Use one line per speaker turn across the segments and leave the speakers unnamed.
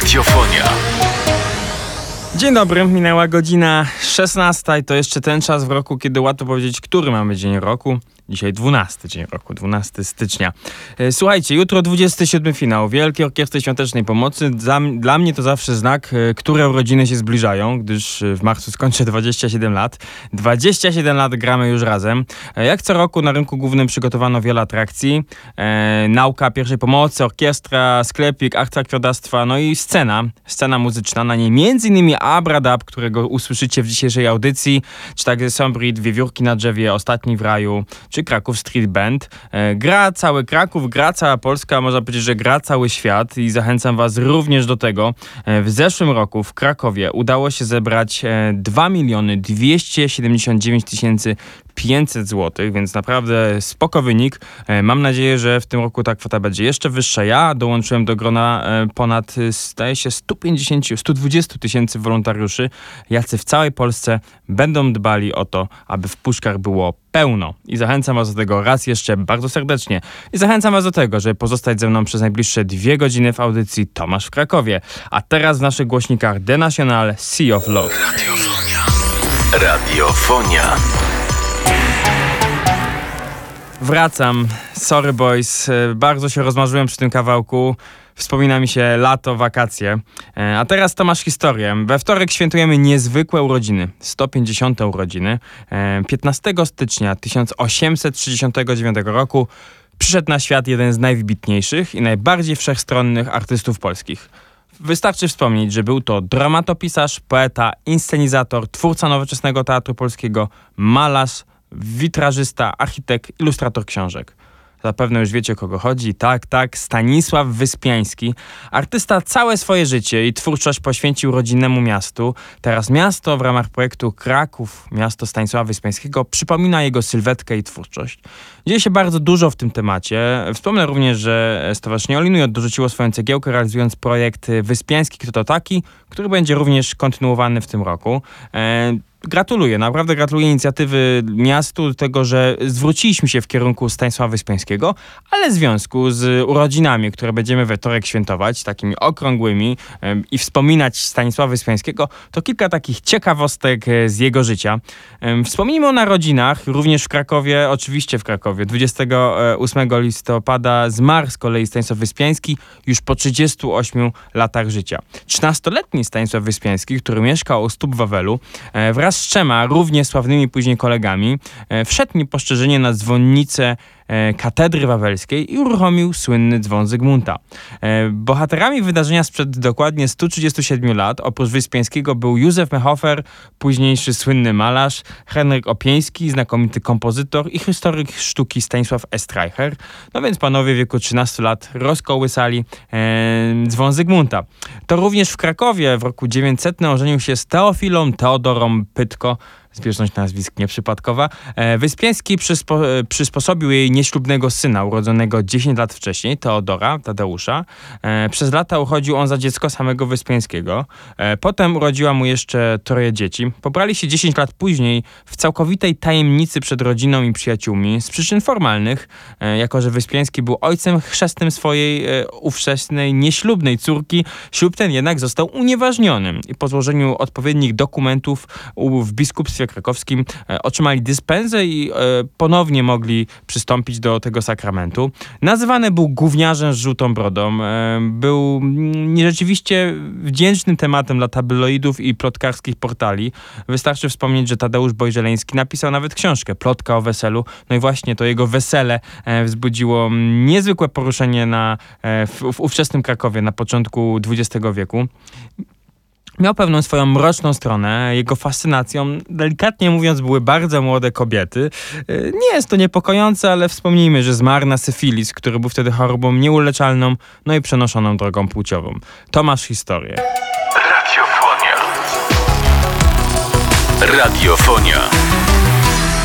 Radiofonia.
Dzień dobry, minęła godzina 16. To jeszcze ten czas w roku, kiedy łatwo powiedzieć, który mamy dzień roku. Dzisiaj 12 dzień roku, 12 stycznia. E, Słuchajcie, jutro 27 finał Wielkiej Orkiestry Świątecznej Pomocy. Dla, dla mnie to zawsze znak, e, które urodziny się zbliżają, gdyż e, w marcu skończę 27 lat. 27 lat gramy już razem. Jak co roku na rynku głównym przygotowano wiele atrakcji. E, nauka pierwszej pomocy, orkiestra, sklepik, akcja krwiodawstwa, no i scena, scena muzyczna. Na niej innymi Abradab, którego usłyszycie w dzisiejszej audycji, czy także Sombri, Dwie Wiórki na drzewie, Ostatni w raju, czy Kraków Street Band. E, gra cały Kraków, gra cała Polska, można powiedzieć, że gra cały świat i zachęcam was również do tego. E, w zeszłym roku w Krakowie udało się zebrać e, 2 miliony 279 tysięcy 500 zł, więc naprawdę spoko wynik. E, Mam nadzieję, że w tym roku ta kwota będzie jeszcze wyższa. Ja dołączyłem do grona e, ponad, e, zdaje się, 150, 120 tysięcy wolontariuszy, jacy w całej Polsce będą dbali o to, aby w puszkach było pełno. I zachęcam was do tego raz jeszcze bardzo serdecznie. I zachęcam was do tego, żeby pozostać ze mną przez najbliższe dwie godziny w audycji Tomasz w Krakowie. A teraz w naszych głośnikach The National Sea of Love.
Radiofonia. Radiofonia.
Wracam. Sorry boys, E, bardzo się rozmarzyłem przy tym kawałku. Wspomina mi się lato, wakacje. E, A teraz to masz historię. We wtorek świętujemy niezwykłe urodziny. 150 urodziny. E, 15 stycznia 1869 roku przyszedł na świat jeden z najwybitniejszych i najbardziej wszechstronnych artystów polskich. Wystarczy wspomnieć, że był to dramatopisarz, poeta, inscenizator, twórca nowoczesnego teatru polskiego, malarz, witrażysta, architekt, ilustrator książek. Zapewne już wiecie, kogo chodzi. Tak, tak, Stanisław Wyspiański. Artysta całe swoje życie i twórczość poświęcił rodzinnemu miastu. Teraz miasto w ramach projektu Kraków, miasto Stanisława Wyspiańskiego, przypomina jego sylwetkę i twórczość. Dzieje się bardzo dużo w tym temacie. Wspomnę również, że Stowarzyszenie Olinuj dorzuciło swoją cegiełkę, realizując projekt Wyspiański Kto to taki, który będzie również kontynuowany w tym roku. E, Gratuluję, naprawdę gratuluję inicjatywy miastu, tego, że zwróciliśmy się w kierunku Stanisława Wyspiańskiego, ale w związku z urodzinami, które będziemy we wtorek świętować, takimi okrągłymi i wspominać Stanisława Wyspiańskiego, to kilka takich ciekawostek e, z jego życia. Em, Wspomnijmy o narodzinach, również w Krakowie, oczywiście w Krakowie. 28 listopada zmarł z kolei Stanisław Wyspiański już po 38 latach życia. 13-letni Stanisław Wyspiański, który mieszkał u stóp Wawelu, e, wraz z trzema równie sławnymi później kolegami, e, wszedł niepostrzeżenie na dzwonnicę katedry wawelskiej i uruchomił słynny dzwon Zygmunta. E, Bohaterami wydarzenia sprzed dokładnie 137 lat, oprócz Wyspiańskiego był Józef Mehofer, późniejszy słynny malarz, Henryk Opieński, znakomity kompozytor i historyk sztuki Stanisław Estreicher. No więc panowie w wieku 13 lat rozkołysali e, dzwon Zygmunta. To również w Krakowie w roku 900 ożenił się z Teofilą Teodorą Pytko, zbieżność nazwisk nieprzypadkowa. E, Wyspiański przyspo, przysposobił jej nieślubnego syna, urodzonego 10 lat wcześniej, Teodora, Tadeusza. E, Przez lata uchodził on za dziecko samego Wyspiańskiego. E, Potem urodziła mu jeszcze troje dzieci. Pobrali się 10 lat później w całkowitej tajemnicy przed rodziną i przyjaciółmi, z przyczyn formalnych, jako że Wyspiański był ojcem chrzestnym swojej ówczesnej, nieślubnej córki. Ślub ten jednak został unieważniony i po złożeniu odpowiednich dokumentów w biskupstwie krakowskim e, otrzymali dyspensę i e, ponownie mogli przystąpić do tego sakramentu. Nazywany był gówniarzem z żółtą brodą. E, był mm, nierzeczywiście wdzięcznym tematem dla tabloidów i plotkarskich portali. Wystarczy wspomnieć, że Tadeusz Bojżeleński napisał nawet książkę Plotka o weselu. No i właśnie to jego wesele wzbudziło mm, niezwykłe poruszenie na, w, w ówczesnym Krakowie na początku XX wieku. Miał pewną swoją mroczną stronę. Jego fascynacją, delikatnie mówiąc, były bardzo młode kobiety. E, Nie jest to niepokojące, ale wspomnijmy, że zmarł na syfilis, który był wtedy chorobą nieuleczalną, no i przenoszoną drogą płciową. To masz historię.
Radiofonia. Radiofonia.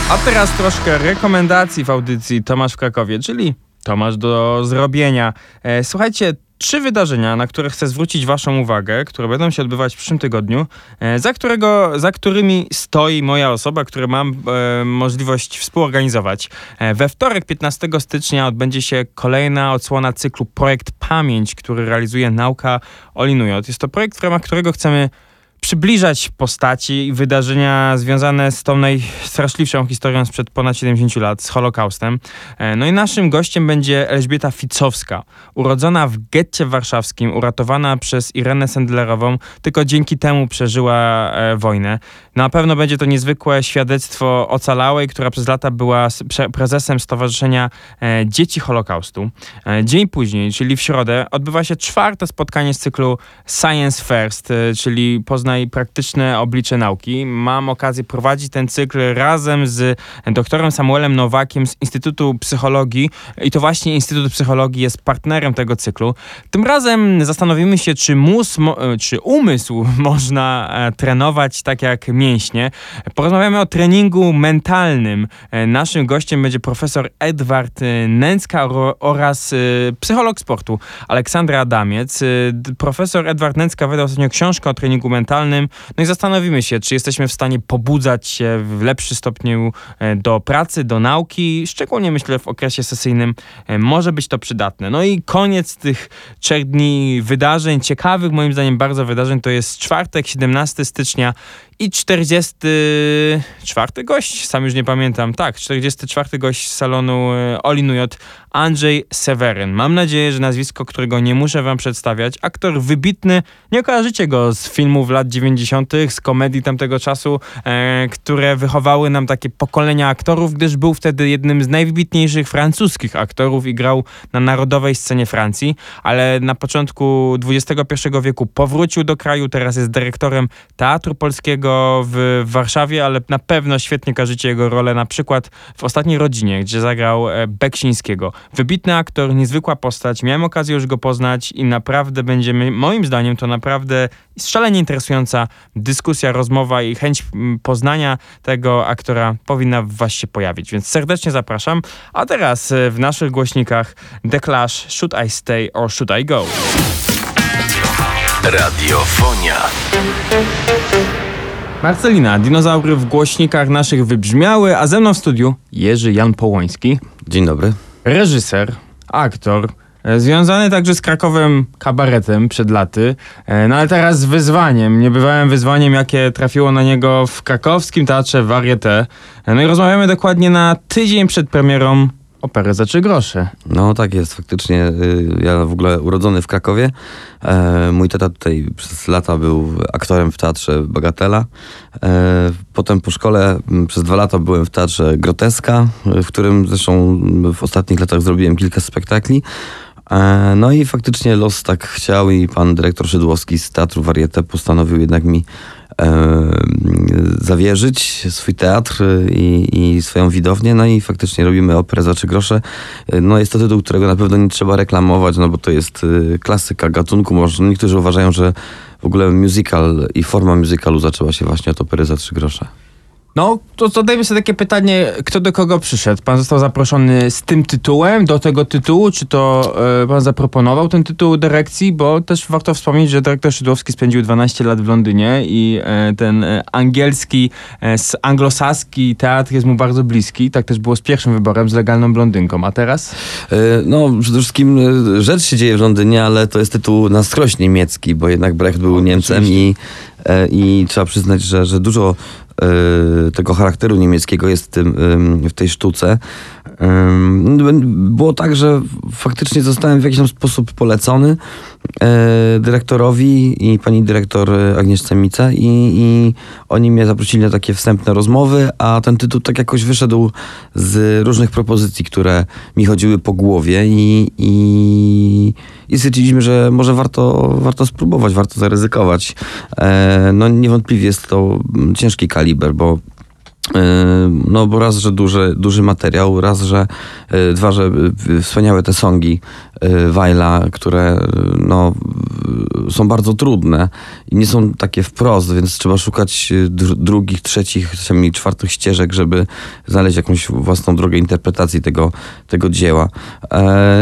A teraz troszkę rekomendacji w audycji Tomasz w Krakowie, czyli Tomasz do zrobienia. E, Słuchajcie, trzy wydarzenia, na które chcę zwrócić Waszą uwagę, które będą się odbywać w przyszłym tygodniu, e, za, którego, za którymi stoi moja osoba, które mam e, możliwość współorganizować. E, we wtorek, 15 stycznia, odbędzie się kolejna odsłona cyklu Projekt Pamięć, który realizuje Nauka Olinujot. Jest to projekt, w ramach którego chcemy przybliżać postaci i wydarzenia związane z tą najstraszliwszą historią sprzed ponad 70 lat, z Holokaustem. E, no i naszym gościem będzie Elżbieta Ficowska, urodzona w getcie warszawskim, uratowana przez Irenę Sendlerową, tylko dzięki temu przeżyła e, wojnę. Na pewno będzie to niezwykłe świadectwo ocalałej, która przez lata była prezesem Stowarzyszenia e, Dzieci Holokaustu. Dzień później, czyli w środę, odbywa się czwarte spotkanie z cyklu Science First, czyli poznanie i praktyczne oblicze nauki. Mam okazję prowadzić ten cykl razem z doktorem Samuelem Nowakiem z Instytutu Psychologii i to właśnie Instytut Psychologii jest partnerem tego cyklu. Tym razem zastanowimy się, czy, mus, czy umysł można e, trenować tak jak mięśnie. Porozmawiamy o treningu mentalnym. E, naszym gościem będzie profesor Edward e, Nęcka oraz psycholog sportu Aleksandra Adamiec. Profesor Edward Nęcka wydał ostatnio książkę o treningu mentalnym no i zastanowimy się, czy jesteśmy w stanie pobudzać się w lepszy stopniu e, do pracy, do nauki, szczególnie myślę w okresie sesyjnym e, może być to przydatne. No i koniec tych trzech dni wydarzeń, ciekawych moim zdaniem bardzo wydarzeń, to jest czwartek, 17 stycznia i 44 gość, sam już nie pamiętam, tak, 44 gość z salonu e, Olinujot, Andrzej Seweryn. Mam nadzieję, że nazwisko, którego nie muszę wam przedstawiać, aktor wybitny, nie kojarzycie go z filmów lat 90., z komedii tamtego czasu, e, które wychowały nam takie pokolenia aktorów, gdyż był wtedy jednym z najwybitniejszych francuskich aktorów i grał na narodowej scenie Francji, ale na początku XXI wieku powrócił do kraju, teraz jest dyrektorem Teatru Polskiego, w, Warszawie, ale na pewno świetnie kojarzycie jego rolę na przykład w Ostatniej Rodzinie, gdzie zagrał e, Beksińskiego. Wybitny aktor, niezwykła postać, miałem okazję już go poznać i naprawdę będziemy, moim zdaniem to naprawdę szalenie interesująca dyskusja, rozmowa i chęć poznania tego aktora powinna w was się pojawić, więc serdecznie zapraszam. A teraz e, w naszych głośnikach The Clash, Should I Stay or Should I Go?
Radiofonia.
Marcelina, dinozaury w głośnikach naszych wybrzmiały, a ze mną w studiu Jerzy Jan Połoński.
Dzień dobry.
Reżyser, aktor, e, związany także z Krakowem kabaretem przed laty, e, no ale teraz z wyzwaniem, niebywałym wyzwaniem, jakie trafiło na niego w krakowskim teatrze Varieté. E, no i rozmawiamy dokładnie na tydzień przed premierą operę za trzy grosze.
No tak jest, faktycznie. Y, ja w ogóle urodzony w Krakowie. E, mój tata tutaj przez lata był aktorem w teatrze Bagatela. E, potem po szkole przez dwa lata byłem w teatrze Groteska, w którym zresztą w ostatnich latach zrobiłem kilka spektakli. E, no i faktycznie los tak chciał i pan dyrektor Szydłowski z Teatru Varieté postanowił jednak mi zawierzyć swój teatr i, i, swoją widownię, no i faktycznie robimy operę za trzy grosze. No jest to tytuł, którego na pewno nie trzeba reklamować, no bo to jest y, klasyka gatunku. Może niektórzy uważają, że w ogóle musical i forma musicalu zaczęła się właśnie od opery za trzy grosze.
No, to zadajmy sobie takie pytanie, kto do kogo przyszedł? Pan został zaproszony z tym tytułem, do tego tytułu, czy to e, pan zaproponował ten tytuł dyrekcji? Bo też warto wspomnieć, że dyrektor Szydłowski spędził 12 lat w Londynie i e, ten e, angielski, anglosaski teatr jest mu bardzo bliski. Tak też było z pierwszym wyborem, z legalną blondynką. A teraz?
No, przede wszystkim rzecz się dzieje w Londynie, ale to jest tytuł na skroś niemiecki, bo jednak Brecht był o, Niemcem i, i trzeba przyznać, że, że dużo tego charakteru niemieckiego jest w, tym, w tej sztuce. Było tak, że faktycznie zostałem w jakiś tam sposób polecony dyrektorowi i pani dyrektor Agnieszce Mice i, i oni mnie zaprosili na takie wstępne rozmowy, a ten tytuł tak jakoś wyszedł z różnych propozycji, które mi chodziły po głowie i, i, i stwierdziliśmy, że może warto, warto spróbować, warto zaryzykować. E, no niewątpliwie jest to ciężki kaliber, bo Yy, no bo raz, że duży, duży materiał, raz, że yy, dwa, że yy, wspaniałe te songi Wajla, które no, są bardzo trudne i nie są takie wprost, więc trzeba szukać drugich, trzecich, czasami czwartych ścieżek, żeby znaleźć jakąś własną drogę interpretacji tego, tego dzieła.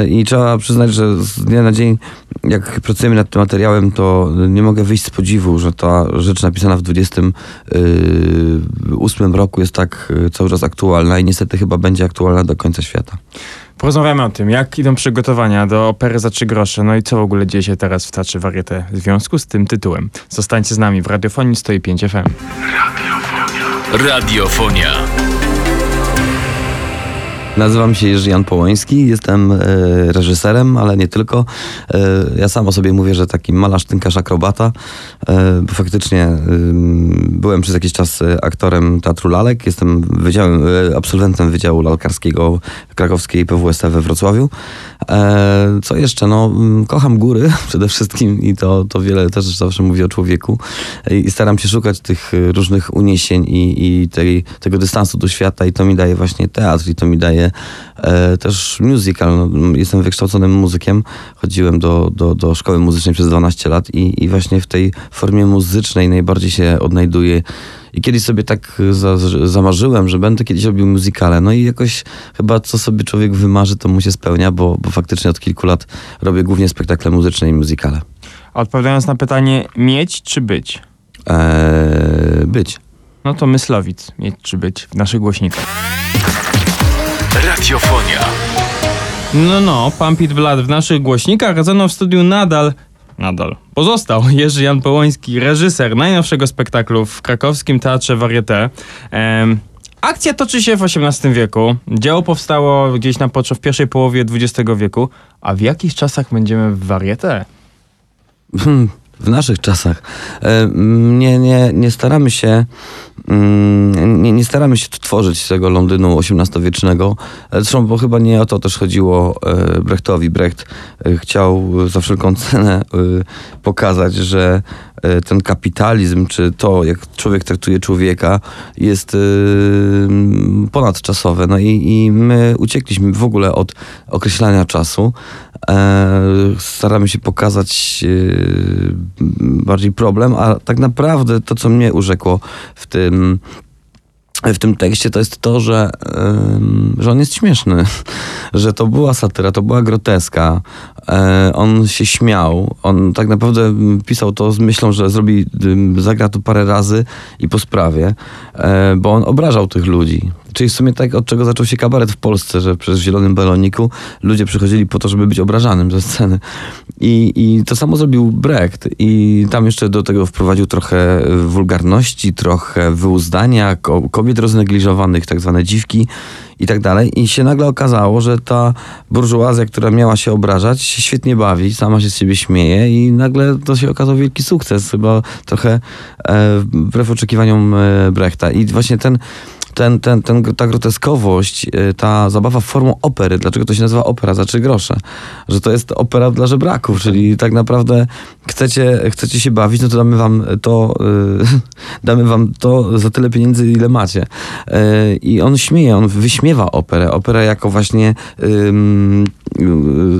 I trzeba przyznać, że z dnia na dzień jak pracujemy nad tym materiałem, to nie mogę wyjść z podziwu, że ta rzecz napisana w 28 roku jest tak y, cały czas aktualna i niestety chyba będzie aktualna do końca świata.
Porozmawiamy o tym, jak idą przygotowania do opery za trzy grosze, no i co w ogóle dzieje się teraz w Teatrze Varieté w związku z tym tytułem. Zostańcie z nami w Radiofonii 105 FM.
Radiofonia.
Nazywam się Jerzy Jan Połoński, jestem e, reżyserem, ale nie tylko. E, ja sam o sobie mówię, że taki malarz, tynkarz, akrobata, e, bo faktycznie byłem przez jakiś czas aktorem Teatru Lalek, jestem wydziałem, absolwentem Wydziału Lalkarskiego Krakowskiej PWST we Wrocławiu. Co jeszcze? No, mm, kocham góry przede wszystkim i to, to wiele też zawsze mówi o człowieku i staram się szukać tych różnych uniesień i, i tej, tego dystansu do świata i to mi daje właśnie teatr i to mi daje e, też musical. No, jestem wykształconym muzykiem, chodziłem do, do, do szkoły muzycznej przez 12 lat i, i właśnie w tej formie muzycznej najbardziej się odnajduję. I kiedyś sobie tak za, zamarzyłem, że będę kiedyś robił muzykale. No i jakoś chyba co sobie człowiek wymarzy, to mu się spełnia, bo, bo faktycznie od kilku lat robię głównie spektakle muzyczne i muzykale.
Odpowiadając na pytanie, mieć czy być?
Eee, być.
No to Myslowic, mieć czy być w naszych głośnikach.
Radiofonia.
No, no, Pump It Blood w naszych głośnikach, a ze mną w studiu nadal, nadal pozostał Jerzy Jan Połoński, reżyser najnowszego spektaklu w krakowskim Teatrze Varieté. Em, akcja toczy się w XVIII wieku, dzieło powstało gdzieś na poczu w pierwszej połowie XX wieku, a w jakich czasach będziemy w Varieté?
Hmm, W naszych czasach. E, Nie, nie, nie staramy się mm, nie, nie staramy się tworzyć tego Londynu XVIII-wiecznego. E, Zresztą, bo chyba nie o to też chodziło e, Brechtowi. Brecht chciał za wszelką cenę pokazać, że ten kapitalizm, czy to, jak człowiek traktuje człowieka, jest ponadczasowe. No i, i my uciekliśmy w ogóle od określania czasu. Staramy się pokazać bardziej problem, a tak naprawdę to, co mnie urzekło w tym w tym tekście to jest to, że, że on jest śmieszny, że to była satyra, to była groteska. E, on się śmiał, on tak naprawdę pisał to z myślą, że zrobi, zagra to parę razy i po sprawie, e, bo on obrażał tych ludzi. Czyli w sumie tak, od czego zaczął się kabaret w Polsce, że przez Zielonym Baloniku ludzie przychodzili po to, żeby być obrażanym ze sceny. I, I to samo zrobił Brecht. I tam jeszcze do tego wprowadził trochę wulgarności, trochę wyuzdania, ko- kobiet roznegliżowanych, tak zwane dziwki i tak dalej. I się nagle okazało, że ta burżuazja, która miała się obrażać, się świetnie bawi, sama się z siebie śmieje i nagle to się okazał wielki sukces, chyba trochę e, wbrew oczekiwaniom e, Brechta. I właśnie ten ten, ten, ten, ta groteskowość, y, ta zabawa formą opery, dlaczego to się nazywa opera za trzy grosze? Że to jest opera dla żebraków, czyli tak naprawdę chcecie, chcecie się bawić, no to damy wam to, y, damy wam to za tyle pieniędzy, ile macie. Y, I on śmieje, on wyśmiewa operę, operę jako właśnie ym, y,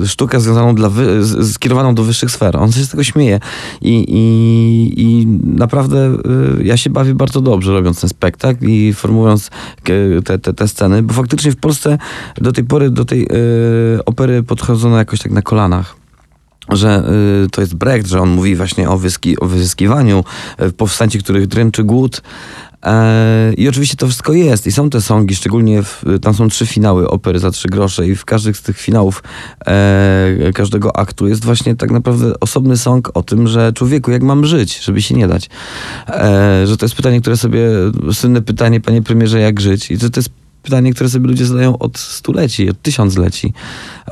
sztukę związaną dla wy, skierowaną do wyższych sfer. On się z tego śmieje i, i, i naprawdę y, ja się bawię bardzo dobrze robiąc ten spektakl i formułując k- te, te, te sceny, bo faktycznie w Polsce do tej pory do tej y, opery podchodzono jakoś tak na kolanach że y, to jest Brecht, że on mówi właśnie o, wyski, o wyzyskiwaniu, y, których dręczy głód. E, I oczywiście to wszystko jest. I są te songi, szczególnie w, tam są trzy finały opery za trzy grosze i w każdym z tych finałów e, każdego aktu jest właśnie tak naprawdę osobny song o tym, że człowieku, jak mam żyć, żeby się nie dać. E, że to jest pytanie, które sobie, słynne pytanie, panie premierze, jak żyć? I że to jest pytanie, które sobie ludzie zadają od stuleci, od tysiącleci.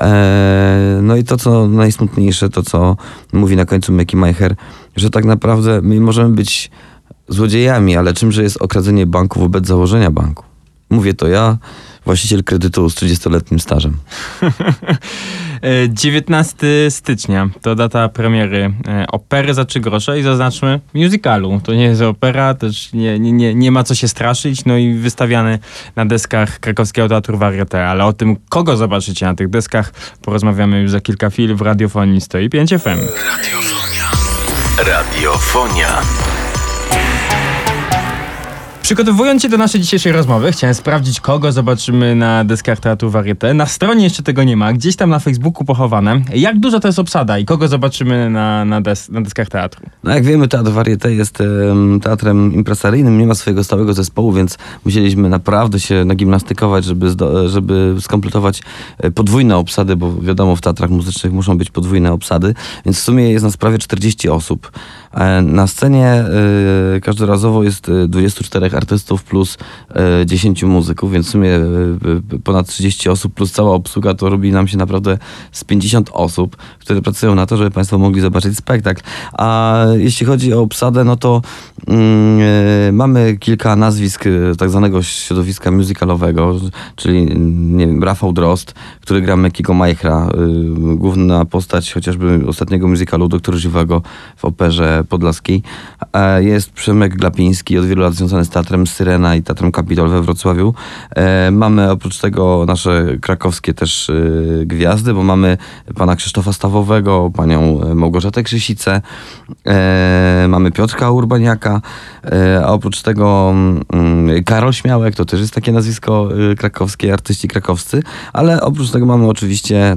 E, no i to, co najsmutniejsze, to, co mówi na końcu Mickey Meicher, że tak naprawdę my możemy być złodziejami, ale czymże jest okradzenie banku wobec założenia banku? Mówię to ja, właściciel kredytu z 30-letnim stażem.
E, 19 stycznia to data premiery e, opery za trzy grosze i zaznaczmy musicalu. To nie jest opera, też nie, nie, nie, nie ma co się straszyć, no i wystawiany na deskach krakowskiego Teatru Varieté, ale o tym, kogo zobaczycie na tych deskach, porozmawiamy już za kilka chwil w radiofonii 105 FM.
Radiofonia. Radiofonia.
Przygotowując się do naszej dzisiejszej rozmowy, chciałem sprawdzić, kogo zobaczymy na deskach Teatru Varieté. Na stronie jeszcze tego nie ma, gdzieś tam na Facebooku pochowane. Jak duża to jest obsada i kogo zobaczymy na, na, des, na deskach teatru?
No jak wiemy, Teatr Varieté jest em, teatrem impresaryjnym, nie ma swojego stałego zespołu, więc musieliśmy naprawdę się nagimnastykować, żeby, żeby skompletować e, podwójne obsady, bo wiadomo, w teatrach muzycznych muszą być podwójne obsady, więc w sumie jest nas prawie 40 osób. E, Na scenie e, każdorazowo jest e, 24 artystów plus e, 10 muzyków, więc w sumie e, e, ponad 30 osób plus cała obsługa to robi nam się naprawdę z 50 osób, które pracują na to, żeby Państwo mogli zobaczyć spektakl. A jeśli chodzi o obsadę, no to mm, e, mamy kilka nazwisk e, tak zwanego środowiska musicalowego, czyli mm, nie wiem, Rafał Drost, który gra Mekiego Majchra, główna postać chociażby ostatniego musicalu Doktor Żywego w operze podlaskiej. Jest Przemek Glapiński, od wielu lat związany z Teatrem Syrena i Teatrem Kapitol we Wrocławiu. E, Mamy oprócz tego nasze krakowskie też y, gwiazdy, bo mamy pana Krzysztofa Stawowego, panią e, Małgorzatę Krzysicę, e, mamy Piotrka Urbaniaka, a oprócz tego mm, Karol Śmiałek, to też jest takie nazwisko y, krakowskie, artyści krakowscy, ale oprócz tego mamy oczywiście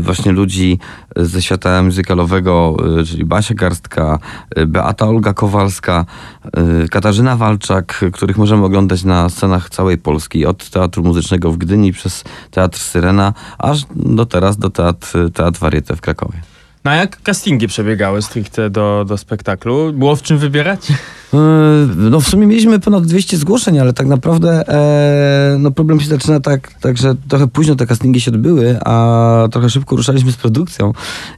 właśnie ludzi ze świata muzykalowego, e, czyli Basia Garstka, e, Beata Olga Kowalska, e, Katarzyna Walczak, których możemy oglądać na scenach całej Polski, od Teatru Muzycznego w Gdyni przez Teatr Syrena, aż do teraz do Teatr, teatr Varieté w Krakowie.
A jak castingi przebiegały stricte do, do spektaklu? Było w czym wybierać?
Yy, No w sumie mieliśmy ponad 200 zgłoszeń, ale tak naprawdę e, no problem się zaczyna tak, tak, że trochę późno te castingi się odbyły, a trochę szybko ruszaliśmy z produkcją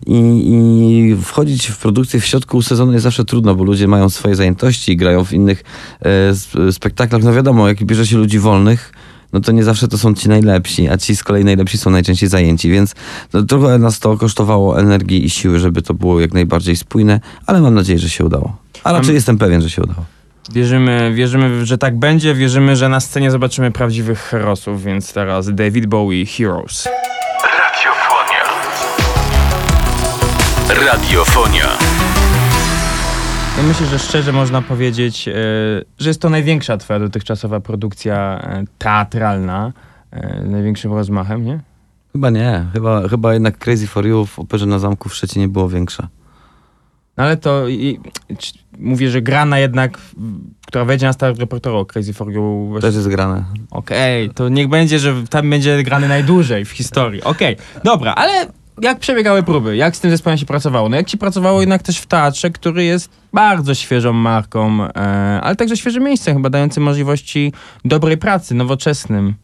i, i wchodzić w produkcję w środku sezonu jest zawsze trudno, bo ludzie mają swoje zajętości, grają w innych e, sp- spektaklach. No wiadomo, jak bierze się ludzi wolnych, no to nie zawsze to są ci najlepsi, a ci z kolei najlepsi są najczęściej zajęci, więc no, trochę nas to kosztowało energii i siły, żeby to było jak najbardziej spójne, ale mam nadzieję, że się udało. A raczej
Mam-
jestem pewien, że się udało.
Wierzymy, wierzymy, że tak będzie, wierzymy, że na scenie zobaczymy prawdziwych herosów, więc teraz David Bowie, Heroes.
Radiofonia. Radiofonia.
Ja myślę, że szczerze można powiedzieć, e, że jest to największa twoja dotychczasowa produkcja e, teatralna, e, z największym rozmachem, nie?
Chyba nie. Chyba, chyba jednak Crazy for You w Operze na Zamku w Szczecinie było większe.
No ale to i, mówię, że grana jednak, która wejdzie na start repertuaru Crazy for You. właśnie-
Też jest grane.
Okej, to niech będzie, że tam będzie grany najdłużej w historii. Okej, dobra, ale jak przebiegały próby? Jak z tym zespołem się pracowało? No jak ci pracowało jednak też w teatrze, który jest bardzo świeżą marką, e, ale także świeżym miejscem, chyba dającym możliwości dobrej pracy, nowoczesnym.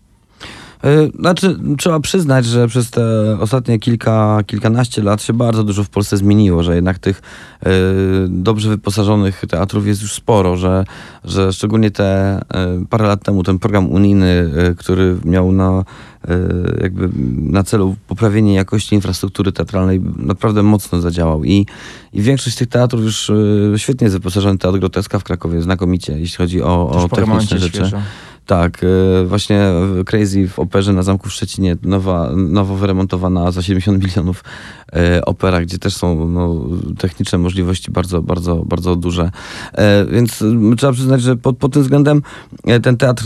E, Znaczy, trzeba przyznać, że przez te ostatnie kilka, kilkanaście lat się bardzo dużo w Polsce zmieniło, że jednak tych e, dobrze wyposażonych teatrów jest już sporo, że, że szczególnie te e, parę lat temu ten program unijny, który miał na, jakby na celu poprawienie jakości infrastruktury teatralnej naprawdę mocno zadziałał i, i większość tych teatrów już świetnie jest wyposażony. Teatr Groteska w Krakowie znakomicie, jeśli chodzi o, o techniczne rzeczy.
świeżo.
Tak, e, właśnie Crazy w operze na Zamku w Szczecinie, nowa, nowo wyremontowana za 70 milionów e, opera, gdzie też są no, techniczne możliwości bardzo, bardzo, bardzo duże. E, więc trzeba przyznać, że pod, pod tym względem ten teatr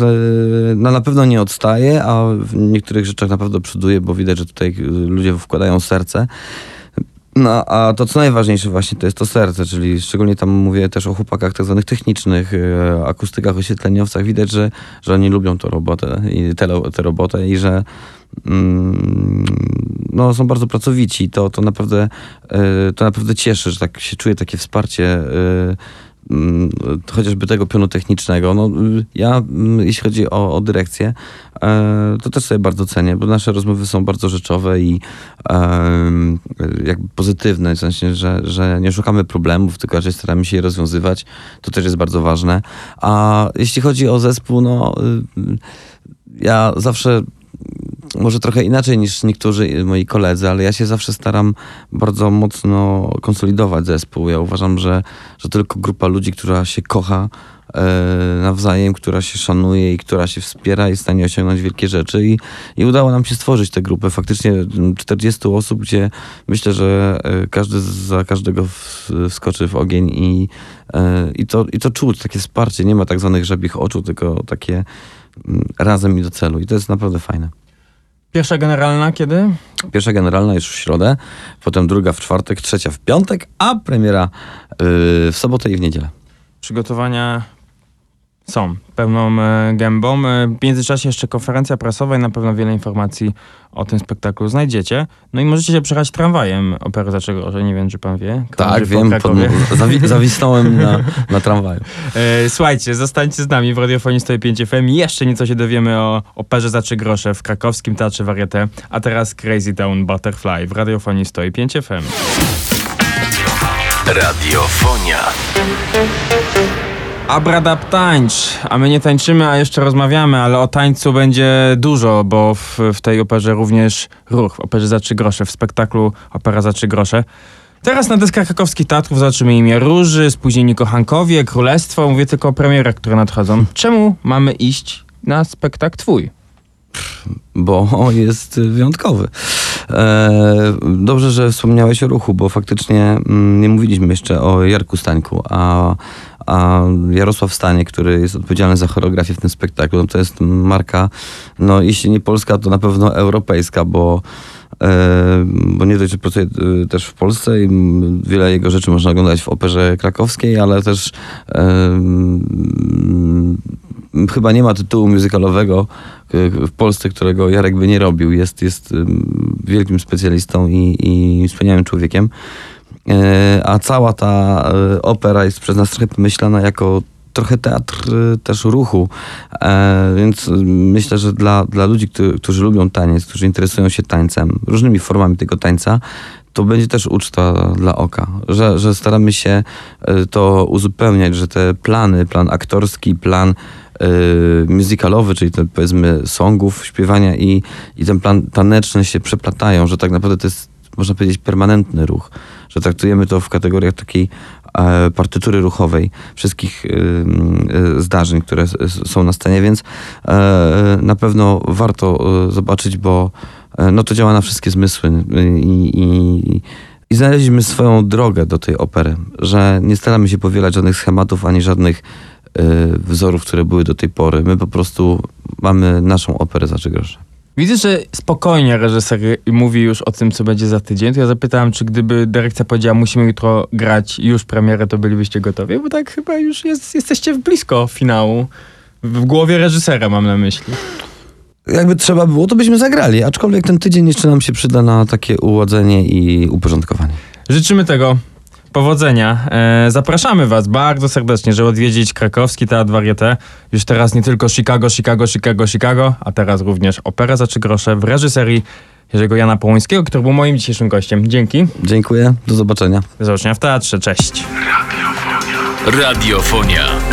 no, na pewno nie odstaje, a w niektórych rzeczach na pewno przoduje, bo widać, że tutaj ludzie wkładają serce. No, a to co najważniejsze właśnie to jest to serce, czyli szczególnie tam mówię też o chłopakach tak zwanych technicznych, e, akustykach, oświetleniowcach. Widać, że, że oni lubią tę robotę tę, tę robotę i że mm, no, są bardzo pracowici. To, to, naprawdę, e, to naprawdę cieszy, że tak się czuje takie wsparcie mm, chociażby tego pionu technicznego. No, ja, mm, jeśli chodzi o, o dyrekcję, e, to też sobie bardzo cenię, bo nasze rozmowy są bardzo rzeczowe i em, jakby pozytywne, w sensie, że, że nie szukamy problemów, tylko raczej staramy się je rozwiązywać. To też jest bardzo ważne. A jeśli chodzi o zespół, no y, ja zawsze może trochę inaczej niż niektórzy moi koledzy, ale ja się zawsze staram bardzo mocno konsolidować zespół. Ja uważam, że, że tylko grupa ludzi, która się kocha, e, nawzajem, która się szanuje i która się wspiera, jest w stanie osiągnąć wielkie rzeczy i, i udało nam się stworzyć tę grupę. Faktycznie mm, 40 osób, gdzie myślę, że e, każdy za każdego wskoczy w ogień i, e, i, to, i to czuć, takie wsparcie. Nie ma tak zwanych żabich oczu, tylko takie razem i do celu i to jest naprawdę fajne.
Pierwsza generalna kiedy?
Pierwsza generalna już w środę, potem druga w czwartek, trzecia w piątek, a premiera yy, w sobotę i w niedzielę.
Przygotowania są pełną e, gębą. E, W międzyczasie jeszcze konferencja prasowa i na pewno wiele informacji o tym spektaklu znajdziecie. No i możecie się przejechać tramwajem opery Zaczego, że nie wiem, czy pan wie.
Tak, wiem, pod, zawi, zawisnąłem na, na tramwaju.
E, Słuchajcie, zostańcie z nami w Radiofonii 105 FM. Jeszcze nieco się dowiemy o operze za 3 grosze w krakowskim Teatrze Varieté, a teraz Crazy Town Butterfly w Radiofonii 105 FM.
Radiofonia.
Abradab tańcz, a my nie tańczymy, a jeszcze rozmawiamy, ale o tańcu będzie dużo, bo w, w tej operze również ruch, w operze za 3 grosze, w spektaklu Opera za 3 grosze. Teraz na deskach krakowskich teatrów zobaczymy imię Róży, Spóźnieni Kochankowie, Królestwo, mówię tylko o premierach, które nadchodzą. Czemu mamy iść na spektakl twój?
bo jest wyjątkowy. E, dobrze, że wspomniałeś o ruchu, bo faktycznie mm, nie mówiliśmy jeszcze o Jarku Stańku, a, a Jarosław Stanie, który jest odpowiedzialny za choreografię w tym spektaklu, no to jest marka, no jeśli nie polska, to na pewno europejska, bo bo nie dość, że pracuje e, też w Polsce i wiele jego rzeczy można oglądać w operze krakowskiej, ale też chyba nie ma tytułu muzykalowego e, w Polsce, którego Jarek by nie robił. Jest, jest wielkim specjalistą i, i wspaniałym człowiekiem. E, A cała ta opera jest przez nas trochę pomyślana jako trochę teatr e, też ruchu, E, więc y, myślę, że dla, dla ludzi, którzy, lubią taniec, którzy interesują się tańcem, różnymi formami tego tańca, to będzie też uczta dla oka, że, że staramy się e, to uzupełniać, że te plany, plan aktorski, plan e, musicalowy, czyli te powiedzmy songów, śpiewania i, i ten plan taneczny się przeplatają, że tak naprawdę to jest, można powiedzieć, permanentny ruch, że traktujemy to w kategoriach takiej partytury ruchowej wszystkich y, y, zdarzeń, które są na scenie, więc e, na pewno warto e, zobaczyć, bo e, no to działa na wszystkie zmysły i, i, i znaleźliśmy swoją drogę do tej opery, że nie staramy się powielać żadnych schematów ani żadnych e, wzorów, które były do tej pory. My po prostu mamy naszą operę za grosze.
Widzę, że spokojnie reżyser mówi już o tym, co będzie za tydzień. To ja zapytałem, czy gdyby dyrekcja powiedziała, musimy jutro grać już premierę, to bylibyście gotowi? Bo tak chyba już jest, jesteście blisko finału. W głowie reżysera mam na myśli.
Jakby trzeba było, to byśmy zagrali, aczkolwiek ten tydzień jeszcze nam się przyda na takie uładzenie i uporządkowanie.
Życzymy tego. Powodzenia. E, zapraszamy Was bardzo serdecznie, żeby odwiedzić krakowski Teatr Varieté. Już teraz nie tylko Chicago, Chicago, Chicago, Chicago, a teraz również Opera za 3 grosze w reżyserii Jerzego Jana Połońskiego, który był moim dzisiejszym gościem. Dzięki.
Dziękuję, do zobaczenia.
Do zobaczenia w teatrze. Cześć.
Radiofonia.